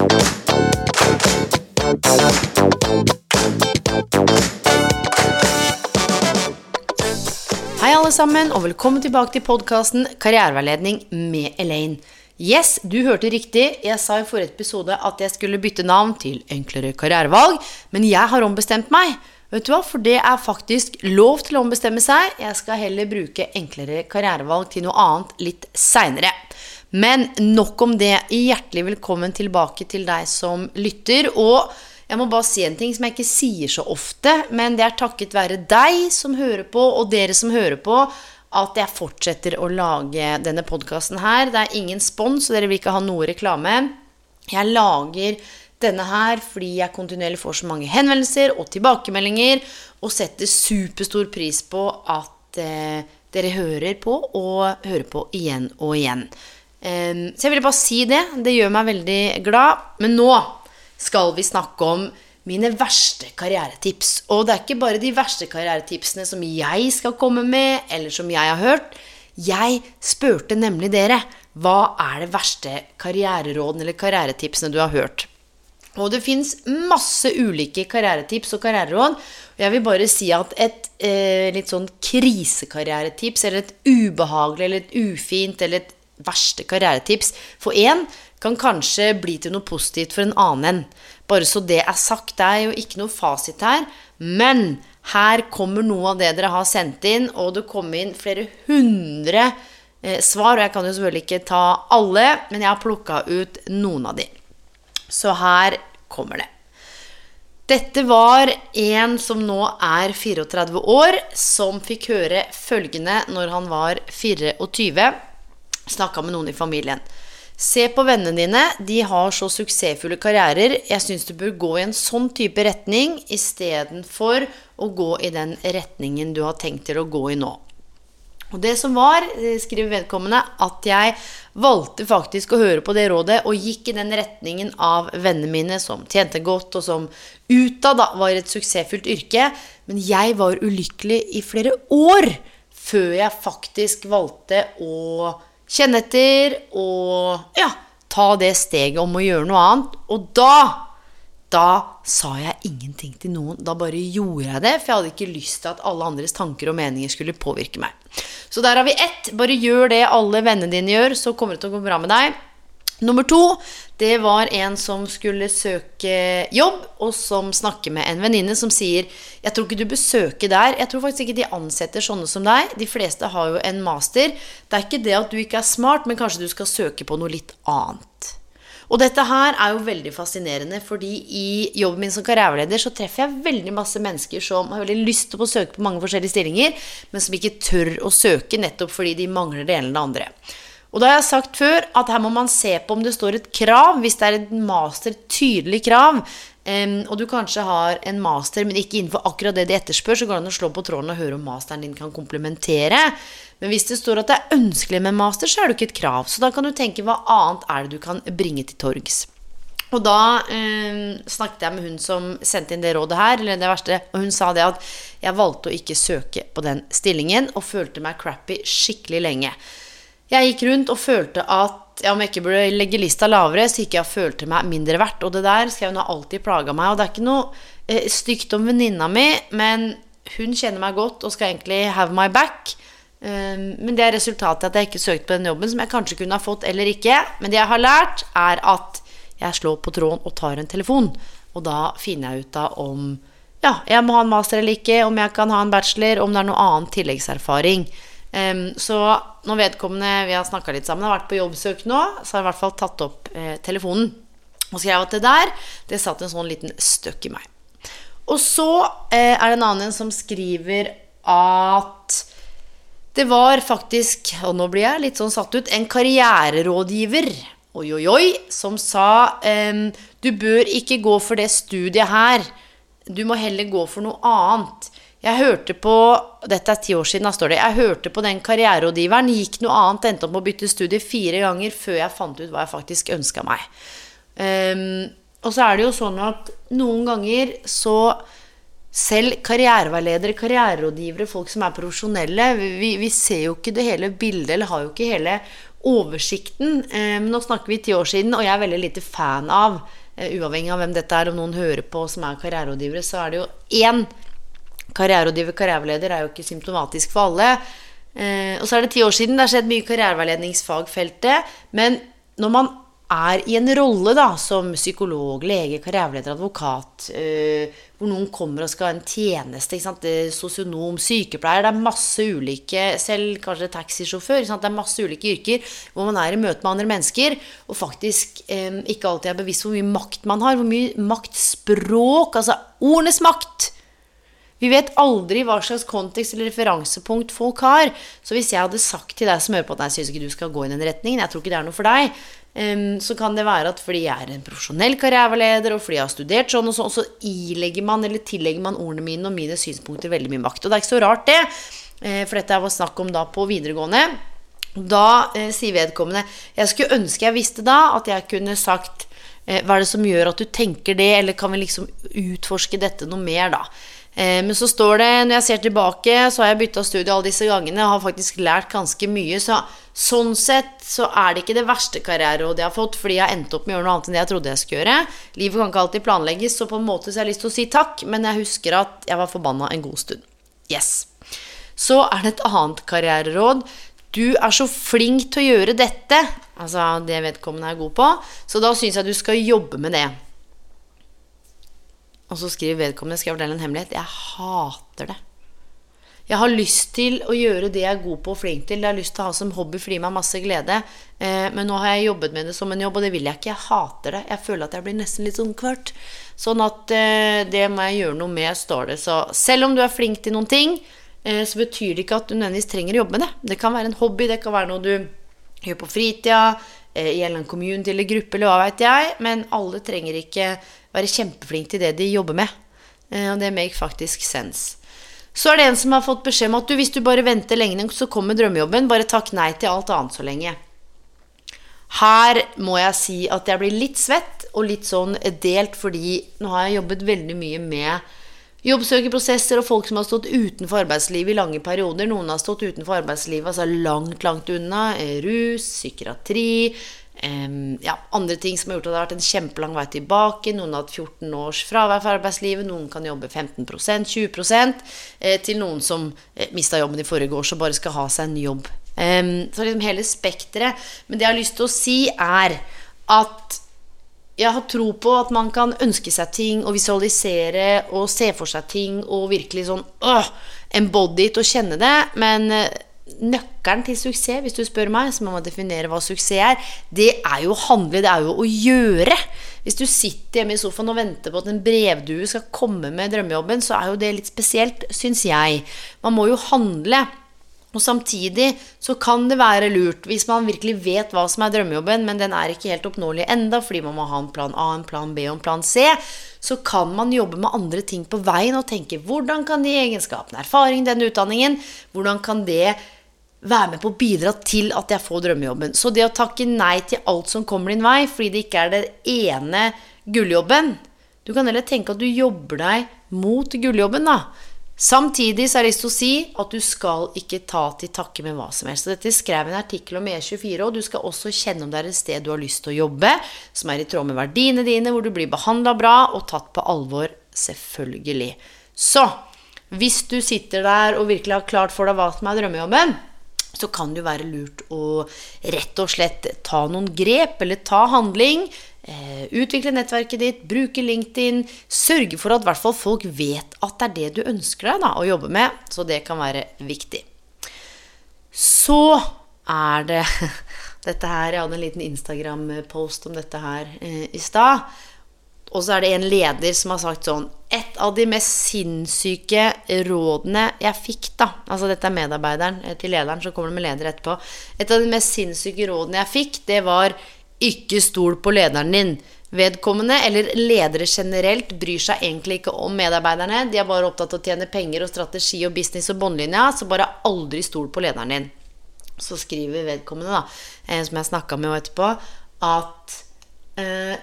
Hei alle sammen, og velkommen tilbake til podkasten Karriereveiledning med Elaine. Yes, du hørte riktig. Jeg sa i forrige episode at jeg skulle bytte navn til Enklere karrierevalg, men jeg har ombestemt meg. Vet du hva? For det er faktisk lov til å ombestemme seg. Jeg skal heller bruke Enklere karrierevalg til noe annet litt seinere. Men nok om det. Hjertelig velkommen tilbake til deg som lytter. Og jeg må bare si en ting som jeg ikke sier så ofte, men det er takket være deg som hører på, og dere som hører på, at jeg fortsetter å lage denne podkasten her. Det er ingen spons, så dere vil ikke ha noe reklame. Jeg lager denne her fordi jeg kontinuerlig får så mange henvendelser og tilbakemeldinger, og setter superstor pris på at eh, dere hører på, og hører på igjen og igjen. Um, så jeg ville bare si det. Det gjør meg veldig glad. Men nå skal vi snakke om mine verste karrieretips. Og det er ikke bare de verste karrieretipsene som jeg skal komme med, eller som jeg har hørt. Jeg spurte nemlig dere hva er det verste karriererådene eller karrieretipsene du har hørt. Og det fins masse ulike karrieretips og karriereråd. Og jeg vil bare si at et eh, litt sånn krisekarrieretips, eller et ubehagelig eller et ufint eller et verste karrieretips for én kan kanskje bli til noe positivt for en annen. Bare så det er sagt. Det er jo ikke noe fasit her. Men her kommer noe av det dere har sendt inn, og det kom inn flere hundre eh, svar. Og jeg kan jo selvfølgelig ikke ta alle, men jeg har plukka ut noen av de. Så her kommer det. Dette var en som nå er 34 år, som fikk høre følgende når han var 24. Snakka med noen i familien. Se på vennene dine. De har så suksessfulle karrierer. Jeg syns du bør gå i en sånn type retning istedenfor å gå i den retningen du har tenkt til å gå i nå. Og det som var, skriver vedkommende, at jeg valgte faktisk å høre på det rådet og gikk i den retningen av vennene mine som tjente godt, og som utad var et suksessfullt yrke. Men jeg var ulykkelig i flere år før jeg faktisk valgte å kjenne etter og ja, ta det steget om å gjøre noe annet. Og da da sa jeg ingenting til noen. Da bare gjorde jeg det, for jeg hadde ikke lyst til at alle andres tanker og meninger skulle påvirke meg. Så der har vi ett. Bare gjør det alle vennene dine gjør, så kommer det til å gå bra med deg. Nummer to, det var en som skulle søke jobb, og som snakker med en venninne som sier Jeg tror ikke du bør søke der. Jeg tror faktisk ikke de ansetter sånne som deg. De fleste har jo en master. Det er ikke det at du ikke er smart, men kanskje du skal søke på noe litt annet. Og dette her er jo veldig fascinerende, fordi i jobben min som karriereleder så treffer jeg veldig masse mennesker som har veldig lyst til å søke på mange forskjellige stillinger, men som ikke tør å søke nettopp fordi de mangler det ene eller det andre. Og da har jeg sagt før at her må man se på om det står et krav. Hvis det er et master, tydelig krav, og du kanskje har en master, men ikke innenfor akkurat det de etterspør, så går det an å slå på tråden og høre om masteren din kan komplementere. Men hvis det står at det er ønskelig med master, så er det ikke et krav. Så da kan du tenke hva annet er det du kan bringe til torgs. Og da eh, snakket jeg med hun som sendte inn det rådet her, eller det verste, og hun sa det at jeg valgte å ikke søke på den stillingen og følte meg crappy skikkelig lenge. Jeg gikk rundt og følte at ja, om jeg ikke burde legge lista lavere, så ikke jeg følte meg mindre verdt. Og det der skal hun ha alltid plaga meg. Og det er ikke noe eh, stygt om venninna mi, men hun kjenner meg godt og skal egentlig have my back. Um, men det er resultatet at jeg ikke søkte på den jobben, som jeg kanskje kunne ha fått eller ikke. Men det jeg har lært, er at jeg slår på tråden og tar en telefon. Og da finner jeg ut av om ja, jeg må ha en master eller ikke, om jeg kan ha en bachelor, om det er noe annen tilleggserfaring. Um, så når vedkommende vi har snakka litt sammen, har vært på jobbsøk nå, så har jeg i hvert fall tatt opp eh, telefonen og skrev at det der, det satt en sånn liten støkk i meg. Og så eh, er det en annen som skriver at Det var faktisk, og nå blir jeg litt sånn satt ut, en karriererådgiver oi, oi, oi, som sa ehm, du bør ikke gå for det studiet her. Du må heller gå for noe annet. Jeg hørte på Dette er ti år siden, da står det. Jeg hørte på den karriererådgiveren, gikk noe annet, endte opp med å bytte studie fire ganger før jeg fant ut hva jeg faktisk ønska meg. Um, og så er det jo sånn at noen ganger så selv karriereveiledere, karriererådgivere, folk som er profesjonelle, vi, vi, ser jo ikke det hele bildet, eller har jo ikke hele oversikten. Eh, nå snakker vi ti år siden, og jeg er veldig lite fan av, eh, uavhengig av hvem dette er, om noen hører på som er karriererådgivere, så er det jo én karriererådgiver, karriereleder, er jo ikke symptomatisk for alle. Eh, og så er det ti år siden, det har skjedd mye i karriereveiledningsfagfeltet, men når man er i en rolle da, som psykolog, lege, karriereleder, advokat, øh, hvor noen kommer og skal ha en tjeneste, sosionom, sykepleier Det er masse ulike, selv kanskje taxisjåfør. Det er masse ulike yrker hvor man er i møte med andre mennesker og faktisk øh, ikke alltid er bevisst hvor mye makt man har. Hvor mye maktspråk, altså ordenes makt. Vi vet aldri hva slags kontekst eller referansepunkt folk har. Så hvis jeg hadde sagt til deg som hører på at jeg syns ikke du skal gå i den retningen, jeg tror ikke det er noe for deg, så kan det være at fordi jeg er en profesjonell karriereleder, og fordi jeg har studert sånn og sånn, så ilegger man eller tillegger man ordene mine og mine synspunkter veldig mye makt. Og det er ikke så rart, det. Uh, for dette var snakk om da på videregående. Da eh, sier vedkommende Jeg skulle ønske jeg visste da at jeg kunne sagt eh, Hva er det som gjør at du tenker det, eller kan vi liksom utforske dette noe mer, da? Men så står det, når jeg ser tilbake, så har jeg bytta studie alle disse gangene og har faktisk lært ganske mye. Så Sånn sett så er det ikke det verste karriererådet jeg har fått, fordi jeg har endt opp med å gjøre noe annet enn det jeg trodde jeg skulle gjøre. Livet kan ikke alltid planlegges, så på en måte så har jeg lyst til å si takk, men jeg husker at jeg var forbanna en god stund. Yes. Så er det et annet karriereråd. Du er så flink til å gjøre dette, altså det vedkommende er god på, så da syns jeg du skal jobbe med det. Og så skriver vedkommende, skal jeg fortelle en hemmelighet, jeg hater det. Jeg har lyst til å gjøre det jeg er god på og flink til. Jeg har lyst til å ha som hobby fordi meg masse glede. Eh, men nå har jeg jobbet med det som en jobb, og det vil jeg ikke. Jeg hater det. Jeg føler at jeg blir nesten litt sånn kvart. Sånn at eh, det må jeg gjøre noe med, står det. Så selv om du er flink til noen ting, eh, så betyr det ikke at du nødvendigvis trenger å jobbe med det. Det kan være en hobby, det kan være noe du gjør på fritida, i en eller annen community eller gruppe, eller hva veit jeg. Men alle trenger ikke være kjempeflink til det de jobber med. Og det make faktisk sense. Så er det en som har fått beskjed om at du, hvis du bare venter lenge så kommer drømmejobben. Bare takk nei til alt annet så lenge. Her må jeg si at jeg blir litt svett og litt sånn delt, fordi nå har jeg jobbet veldig mye med jobbsøkerprosesser og folk som har stått utenfor arbeidslivet i lange perioder. Noen har stått utenfor arbeidslivet altså langt, langt unna. Rus, psykiatri, ja, andre ting som har gjort at det har vært en kjempelang vei tilbake. Noen har hatt 14 års fravær fra arbeidslivet, noen kan jobbe 15% 20 eh, til noen som eh, mista jobben i forrige år, så bare skal ha seg en jobb. Så liksom hele spekteret. Men det jeg har lyst til å si, er at jeg har tro på at man kan ønske seg ting og visualisere og se for seg ting og virkelig sånn øh, embody it og kjenne det, men eh, nøkkelen til suksess, hvis du spør meg, så må man definere hva suksess er, det er jo å handle, det er jo å gjøre. Hvis du sitter hjemme i sofaen og venter på at en brevdue skal komme med drømmejobben, så er jo det litt spesielt, syns jeg. Man må jo handle. Og samtidig så kan det være lurt, hvis man virkelig vet hva som er drømmejobben, men den er ikke helt oppnåelig enda fordi man må ha en plan A, en plan B og en plan C, så kan man jobbe med andre ting på veien og tenke hvordan kan de egenskapene, erfaring, denne utdanningen, hvordan kan det være med på å bidra til at jeg får drømmejobben. Så det å takke nei til alt som kommer din vei, fordi det ikke er den ene gulljobben Du kan heller tenke at du jobber deg mot gulljobben, da. Samtidig så har jeg lyst til å si at du skal ikke ta til takke med hva som helst. Dette skrev en artikkel om E24, og du skal også kjenne om det er et sted du har lyst til å jobbe, som er i tråd med verdiene dine, hvor du blir behandla bra og tatt på alvor. Selvfølgelig. Så hvis du sitter der og virkelig har klart for deg hva som er drømmejobben, så kan det jo være lurt å rett og slett ta noen grep, eller ta handling. Eh, utvikle nettverket ditt, bruke LinkedIn. Sørge for at hvert fall folk vet at det er det du ønsker deg da, å jobbe med. Så det kan være viktig. Så er det dette her Jeg hadde en liten Instagram-post om dette her eh, i stad. Og så er det en leder som har sagt sånn et av de mest sinnssyke rådene jeg fikk, da Altså dette er medarbeideren eh, til lederen, så kommer det med leder etterpå. Et av de mest sinnssyke rådene jeg fikk, det var ikke stol på lederen din. Vedkommende, eller ledere generelt, bryr seg egentlig ikke om medarbeiderne. De er bare opptatt av å tjene penger og strategi og business og båndlinja, så bare aldri stol på lederen din. Så skriver vedkommende, da, som jeg snakka med etterpå, at Eh,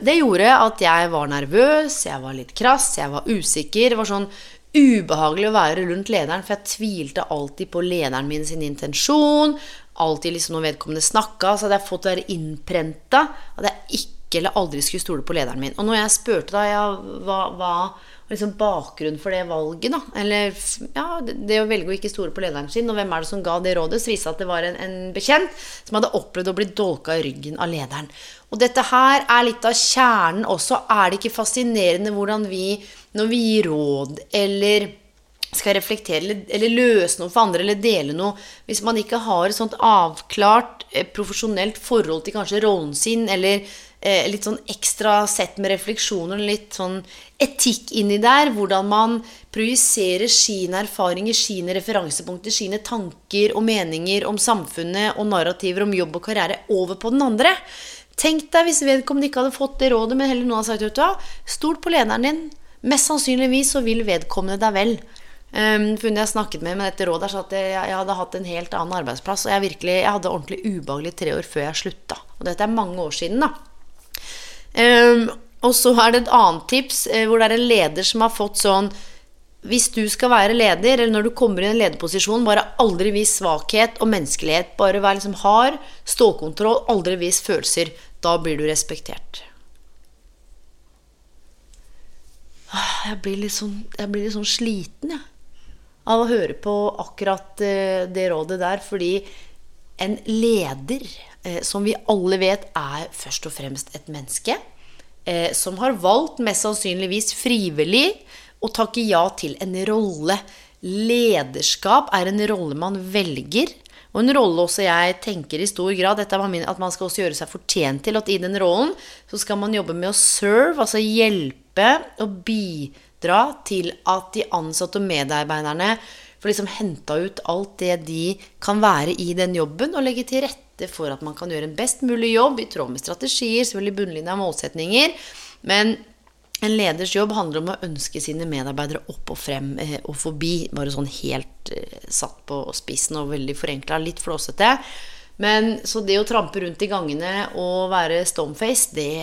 det gjorde at jeg var nervøs, jeg var litt krass, jeg var usikker. Det var sånn ubehagelig å være rundt lederen, for jeg tvilte alltid på lederen min sin intensjon. Alltid liksom når vedkommende snakka, så hadde jeg fått være innprenta at jeg ikke eller aldri skulle stole på lederen min. Og når jeg spurte da ja, hva, hva liksom bakgrunnen for det valget, da, eller ja, det å velge å ikke stole på lederen sin, og hvem er det som ga det rådet, så viste at det var en, en bekjent som hadde opplevd å bli dolka i ryggen av lederen. Og dette her er litt av kjernen også. Er det ikke fascinerende hvordan vi, når vi gir råd eller skal reflektere eller, eller, løse noe for andre eller dele noe Hvis man ikke har et sånt avklart, eh, profesjonelt forhold til kanskje rollen sin, eller eh, litt sånn ekstra sett med refleksjoner, litt sånn etikk inni der, hvordan man projiserer sine erfaringer, sine referansepunkter, sine tanker og meninger om samfunnet og narrativer om jobb og karriere over på den andre, Tenk deg hvis vedkommende ikke hadde fått det rådet, men heller noen hadde sagt stol på lederen din. Mest sannsynligvis så vil vedkommende deg vel. Um, for hun jeg snakket med med dette rådet, sa at jeg, jeg, hadde hatt en helt annen arbeidsplass. Og jeg, virkelig, jeg hadde ordentlig ubehagelig tre år før jeg slutta. Og dette er mange år siden, da. Um, og så er det et annet tips eh, hvor det er en leder som har fått sånn hvis du skal være leder, eller når du kommer i en lederposisjon, bare aldri vis svakhet og menneskelighet. Bare vær liksom hard, stålkontroll, aldri vis følelser. Da blir du respektert. Ah, jeg blir litt sånn, blir litt sånn sliten, jeg. Av å høre på akkurat eh, det rådet der. Fordi en leder, som vi alle vet er først og fremst et menneske, eh, som har valgt mest sannsynligvis frivillig å takke ja til en rolle. Lederskap er en rolle man velger. Og en rolle også jeg tenker i stor grad dette min, at man skal også gjøre seg fortjent til. At i den rollen så skal man jobbe med å serve, altså hjelpe og bidra til at de ansatte og medarbeiderne får liksom henta ut alt det de kan være i den jobben, og legge til rette for at man kan gjøre en best mulig jobb i tråd med strategier, selvfølgelig bunnlinja målsetninger. Men en leders jobb handler om å ønske sine medarbeidere opp og frem eh, og forbi. Bare sånn helt eh, satt på spissen og veldig forenkla. Litt flåsete. Men så det å trampe rundt i gangene og være stoneface, det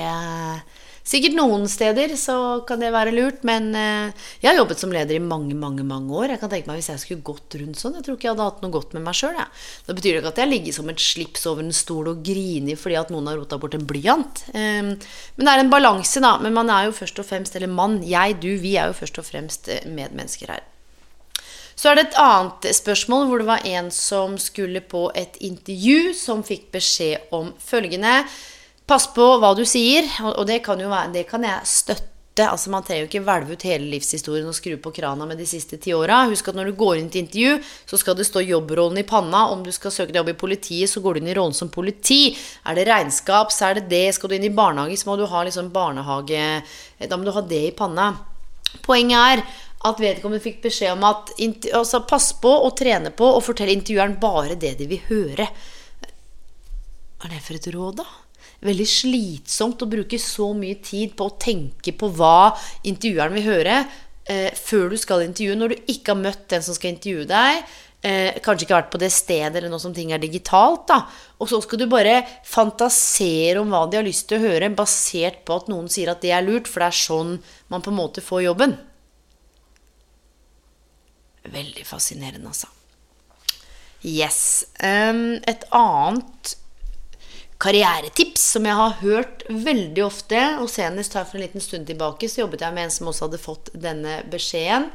Sikkert noen steder så kan det være lurt, men eh, jeg har jobbet som leder i mange mange, mange år. Jeg kan tenke meg Hvis jeg skulle gått rundt sånn Jeg tror ikke jeg hadde hatt noe godt med meg sjøl. Da betyr det ikke at jeg ligger som et slips over en stol og griner fordi at noen har rota bort en blyant. Ehm, men det er en balanse, da. Men man er jo først og fremst Eller mann, jeg, du, vi er jo først og fremst eh, medmennesker her. Så er det et annet spørsmål hvor det var en som skulle på et intervju, som fikk beskjed om følgende Pass på hva du sier, og det kan være, det kan jeg støtte. Altså Man trenger jo ikke hvelve ut hele livshistorien og skru på krana med de siste ti åra. Husk at når du går inn til intervju, så skal det stå jobbrollen i panna. Om du skal søke deg jobb i politiet, så går du inn i rollen som politi. Er det regnskap, så er det det. Skal du inn i barnehage, så må du ha liksom barnehage Da må du ha det i panna. Poenget er at vedkommende fikk beskjed om at altså, pass på og trene på og fortelle intervjueren bare det de vil høre. Hva er det for et råd, da? Veldig slitsomt å bruke så mye tid på å tenke på hva intervjueren vil høre, eh, før du skal intervjue. Når du ikke har møtt den som skal intervjue deg, eh, kanskje ikke har vært på det stedet, eller nå som ting er digitalt, da. Og så skal du bare fantasere om hva de har lyst til å høre, basert på at noen sier at det er lurt, for det er sånn man på en måte får jobben. Veldig fascinerende, altså. Yes. Um, et annet karrieretips som jeg har hørt veldig ofte. Og senest her for en liten stund tilbake så jobbet jeg med en som også hadde fått denne beskjeden.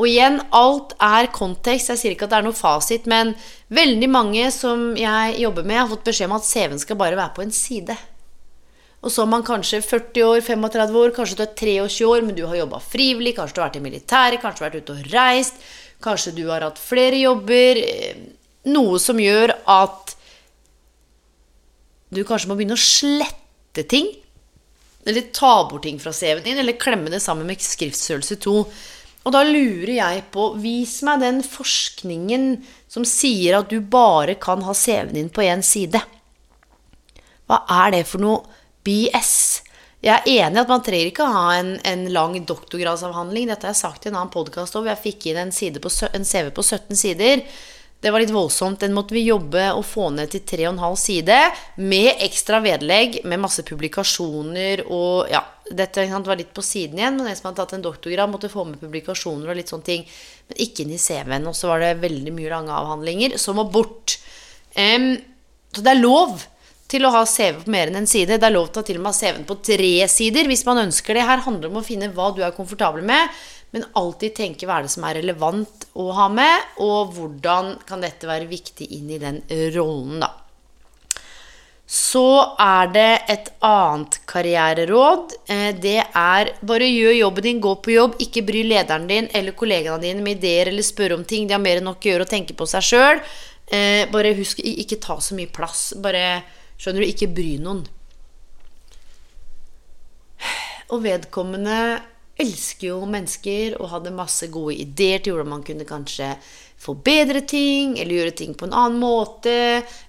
Og igjen, alt er kontekst. Jeg sier ikke at det er noe fasit, men veldig mange som jeg jobber med, har fått beskjed om at CV-en skal bare være på en side. Og så er man kanskje 40 år, 35 år, kanskje du er 23 år, men du har jobba frivillig, kanskje du har vært i militæret, kanskje du har vært ute og reist, kanskje du har hatt flere jobber. Noe som gjør at du kanskje må begynne å slette ting eller ta bort ting fra CV-en din, eller klemme det sammen med skriftstørrelse 2. Og da lurer jeg på Vis meg den forskningen som sier at du bare kan ha CV-en din på én side. Hva er det for noe BS? Jeg er enig i at man trenger ikke ha en, en lang doktorgradsavhandling. Dette har jeg sagt i en annen podkast òg, jeg fikk inn en, på, en CV på 17 sider. Det var litt voldsomt. Den måtte vi jobbe og få ned til 3,5 side med ekstra vedlegg, med masse publikasjoner og Ja, dette var litt på siden igjen, men en som hadde tatt en doktorgrad, måtte få med publikasjoner og litt sånne ting. Men ikke inn i CV-en. Og så var det veldig mye lange avhandlinger som må bort. Um, så det er lov til å ha CV på mer enn en side. Det er lov til å til og med ha CV-en på tre sider hvis man ønsker det. Her handler det om å finne hva du er komfortabel med, men alltid tenke hva er det som er relevant å ha med, og hvordan kan dette være viktig inn i den rollen, da. Så er det et annet karriereråd. Eh, det er bare gjør jobben din, gå på jobb. Ikke bry lederen din eller kollegaene dine med ideer eller spørre om ting. De har mer enn nok å gjøre og tenke på seg sjøl. Eh, bare husk ikke ta så mye plass. Bare skjønner du, ikke bry noen. Og vedkommende elsker jo mennesker og hadde masse gode ideer til hvordan man kunne kanskje forbedre ting eller gjøre ting på en annen måte.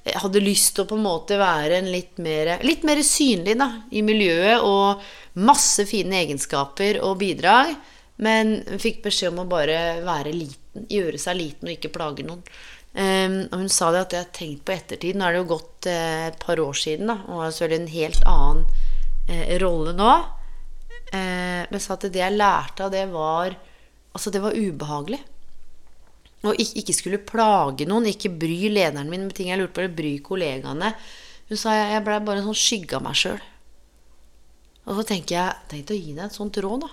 Hadde lyst til å på en måte være en litt mer, litt mer synlig da, i miljøet og masse fine egenskaper og bidrag. Men fikk beskjed om å bare være liten, gjøre seg liten og ikke plage noen. Um, og hun sa det at jeg har tenkt på ettertid. Nå er det jo gått uh, et par år siden, da, og har selvfølgelig en helt annen uh, rolle nå. Eh, men sa at det jeg lærte av det, var Altså, det var ubehagelig. Og ikke, skulle plage noen, ikke bry lederen min med ting jeg lurte på, eller bry kollegaene. Hun sa jeg, jeg blei bare en sånn skygge av meg sjøl. Og så tenker jeg Tenk å gi deg et sånt råd, da.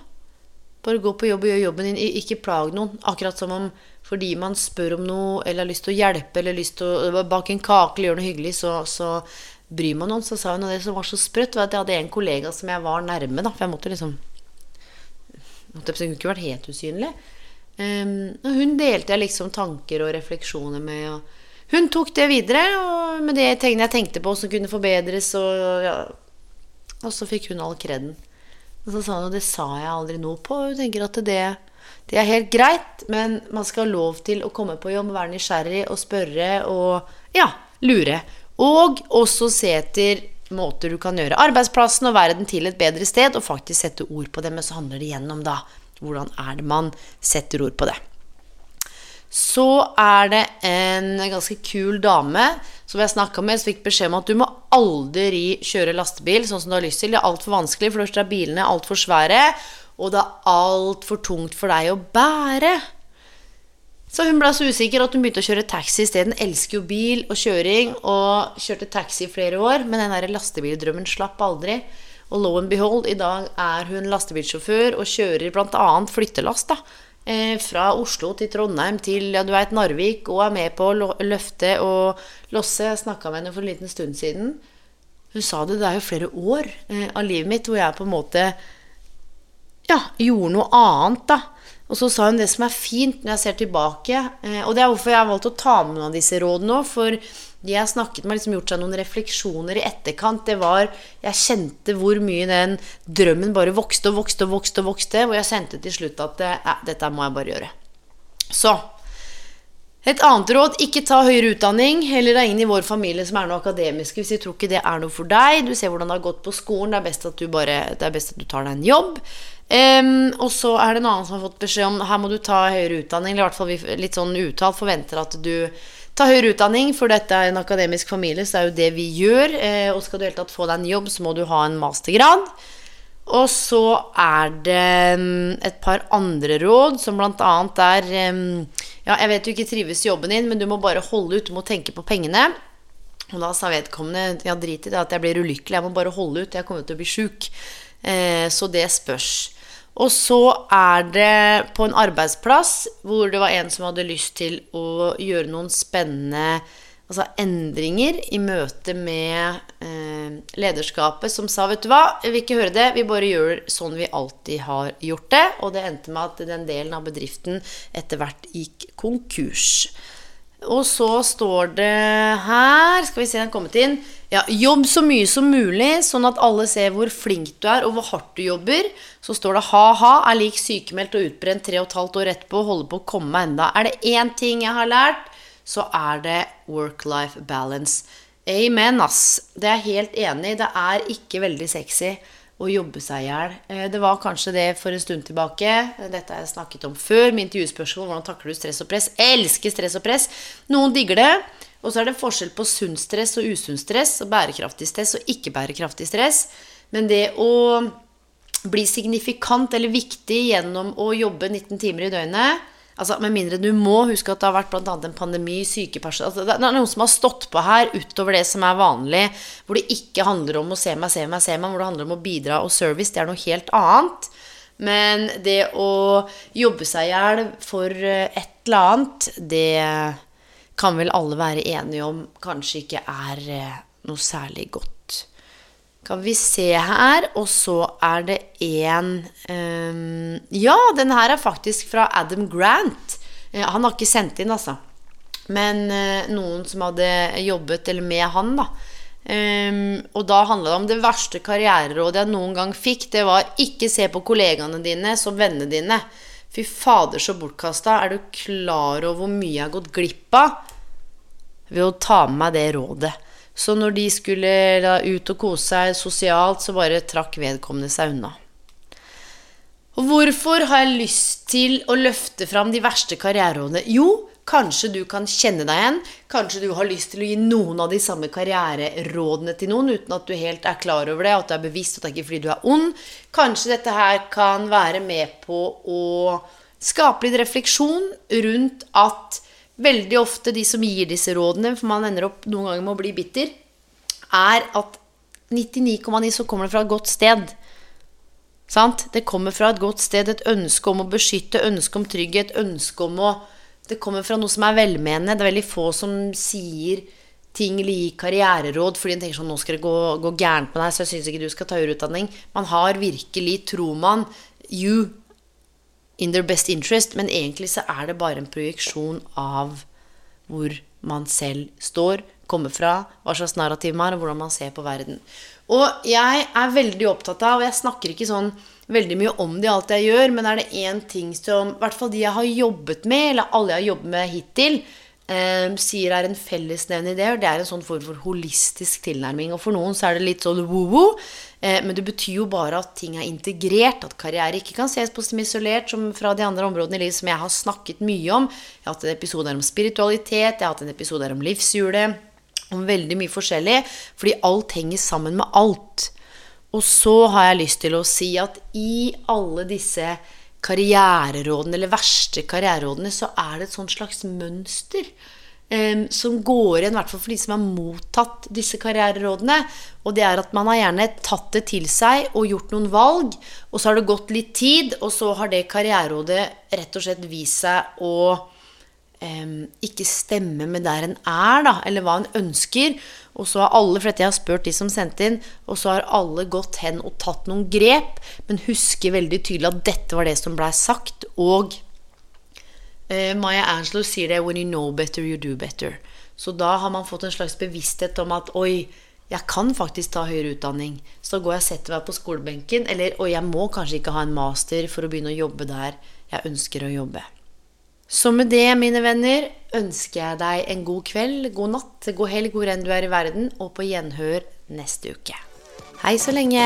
Bare gå på jobb og gjør jobben din. Ikke plag noen. Akkurat som om fordi man spør om noe, eller har lyst til å hjelpe, eller lyst til å bake en kake eller gjøre noe hyggelig, så, så bryr meg noen, så sa hun at det som var så sprøtt, var at jeg hadde en kollega som jeg var nærme, da. For jeg måtte liksom Hun kunne ikke vært helt usynlig. Um, og hun delte jeg liksom tanker og refleksjoner med. Og hun tok det videre, og med det tingene jeg tenkte på som kunne forbedres, og, ja, og så fikk hun all kreden. Og så sa hun, og det sa jeg aldri noe på. Hun tenker at det, det er helt greit, men man skal ha lov til å komme på jobb, være nysgjerrig og spørre og ja, lure. Og også se etter måter du kan gjøre arbeidsplassen og verden til et bedre sted, og faktisk sette ord på det. Men så handler det igjen om da hvordan er det man setter ord på det. Så er det en ganske kul dame som jeg snakka med, som fikk beskjed om at du må aldri kjøre lastebil sånn som du har lyst til. Det er altfor vanskelig, for først er bilene altfor svære, og det er altfor tungt for deg å bære. Så hun ble så usikker at hun begynte å kjøre taxi isteden. Elsker jo bil og kjøring, og kjørte taxi i flere år. Men den der lastebildrømmen slapp aldri. Og lo and behold, i dag er hun lastebilsjåfør og kjører bl.a. flyttelast. da, eh, Fra Oslo til Trondheim til ja, du vet, Narvik, og er med på å løfte og losse. Jeg snakka med henne for en liten stund siden. Hun sa det, det er jo flere år eh, av livet mitt hvor jeg på en måte ja, gjorde noe annet, da. Og så sa hun det som er fint når jeg ser tilbake, eh, og det er hvorfor jeg har valgt å ta med noen av disse rådene òg, for de jeg snakket med, har liksom gjort seg noen refleksjoner i etterkant. Det var Jeg kjente hvor mye den drømmen bare vokste og vokste og vokste, og vokste, og jeg kjente til slutt at ja, dette må jeg bare gjøre. Så et annet råd ikke ta høyere utdanning. Heller det er ingen i vår familie som er noe akademiske hvis de tror ikke det er noe for deg. Du ser hvordan det har gått på skolen. Det er best at du, bare, det er best at du tar deg en jobb. Um, og så er det en annen som har fått beskjed om her må du ta høyere utdanning. Eller i hvert fall vi litt sånn uttalt forventer at du tar høyere utdanning, for dette er en akademisk familie, så det er jo det vi gjør. Uh, og skal du hele tatt få deg en jobb, så må du ha en mastergrad. Og så er det um, et par andre råd, som blant annet er um, Ja, jeg vet du ikke trives i jobben din, men du må bare holde ut, du må tenke på pengene. Og da sa vedkommende ja, drit i det at jeg blir ulykkelig, jeg må bare holde ut, jeg kommer til å bli sjuk. Uh, så det spørs. Og så er det på en arbeidsplass hvor det var en som hadde lyst til å gjøre noen spennende altså endringer i møte med eh, lederskapet, som sa vet du hva, jeg vil ikke høre det, vi bare gjør sånn vi alltid har gjort det. Og det endte med at den delen av bedriften etter hvert gikk konkurs. Og så står det her Skal vi se, den har kommet inn. Ja, jobb så mye som mulig, sånn at alle ser hvor flink du er, og hvor hardt du jobber. Så står det ha-ha, er lik sykemeldt og utbrent tre og et halvt år etterpå, holder på å komme meg enda. Er det én ting jeg har lært, så er det work-life balance. Amen, ass. Det er jeg helt enig. Det er ikke veldig sexy å jobbe seg i hjel. Eh, det var kanskje det for en stund tilbake. Dette har jeg snakket om før med intervjuspørsmål. Hvordan takler du stress og press? Jeg elsker stress og press. Noen digger det. Og så er det forskjell på sunn stress og usunn stress, og bærekraftig stress og ikke bærekraftig stress. Men det å bli signifikant eller viktig gjennom å jobbe 19 timer i døgnet Altså, Med mindre du må huske at det har vært annet en pandemi, sykeperson altså, Det er noen som har stått på her utover det som er vanlig, hvor det ikke handler om å se meg, se meg, se meg, hvor det handler om å bidra og service. Det er noe helt annet. Men det å jobbe seg i hjel for et eller annet, det kan vel alle være enige om kanskje ikke er eh, noe særlig godt. Kan vi se her, og så er det en um, Ja, den her er faktisk fra Adam Grant. Uh, han har ikke sendt inn, altså. Men uh, noen som hadde jobbet eller med han, da. Um, og da handla det om det verste karriererådet jeg noen gang fikk. Det var ikke se på kollegaene dine som vennene dine. Fy fader, så bortkasta. Er du klar over hvor mye jeg har gått glipp av ved å ta med meg det rådet? Så når de skulle da ut og kose seg sosialt, så bare trakk vedkommende seg unna. Og hvorfor har jeg lyst til å løfte fram de verste karriererådene? Jo, kanskje du kan kjenne deg igjen. Kanskje du har lyst til å gi noen av de samme karriererådene til noen uten at du helt er klar over det, at du er bevisst, at det er ikke fordi du er ond. Kanskje dette her kan være med på å skape litt refleksjon rundt at veldig ofte de som gir disse rådene, for man ender opp noen ganger med å bli bitter, er at 99,9 så kommer det fra et godt sted. Sant? Det kommer fra et godt sted, et ønske om å beskytte, ønske om trygghet, ønske om å Det kommer fra noe som er velmenende. Det er veldig få som sier ting eller gir karriereråd fordi en tenker sånn Nå skal det gå, gå gærent med deg, så jeg syns ikke du skal ta utdanning. Man har virkelig, tror man, you in their best interest, men egentlig så er det bare en projeksjon av hvor man selv står, kommer fra, hva slags narrativ man har, og hvordan man ser på verden. Og jeg er veldig opptatt av, og jeg snakker ikke sånn veldig mye om det i alt jeg gjør, men er det én ting som i hvert fall de jeg har jobbet med, eller alle jeg har jobbet med hittil, eh, sier er en fellesnevner i det, og det er en sånn form for holistisk tilnærming. Og for noen så er det litt sånn woo-woo, men det betyr jo bare at ting er integrert, at karriere ikke kan ses på som isolert som fra de andre områdene i livet som jeg har snakket mye om. Jeg har hatt en episode om spiritualitet, jeg har hatt en episode om livshjulet, om veldig mye forskjellig, fordi alt henger sammen med alt. Og så har jeg lyst til å si at i alle disse karriererådene, eller verste karriererådene, så er det et sånt slags mønster eh, som går igjen, i hvert fall for de som har mottatt disse karriererådene. Og det er at man har gjerne tatt det til seg og gjort noen valg, og så har det gått litt tid, og så har det karriererådet rett og slett vist seg å um, ikke stemme med der en er, da, eller hva en ønsker. Og så har alle, for dette jeg har spurt de som sendte inn, og så har alle gått hen og tatt noen grep, men husker veldig tydelig at dette var det som blei sagt. Og eh, Maya Angelou sier det 'when you know better, you do better'. Så da har man fått en slags bevissthet om at oi, jeg kan faktisk ta høyere utdanning. Så går jeg og setter meg på skolebenken, eller 'oi, jeg må kanskje ikke ha en master for å begynne å jobbe der jeg ønsker å jobbe. Så med det, mine venner, ønsker jeg deg en god kveld, god natt, god helg hvor enn du er i verden, og på gjenhør neste uke. Hei så lenge!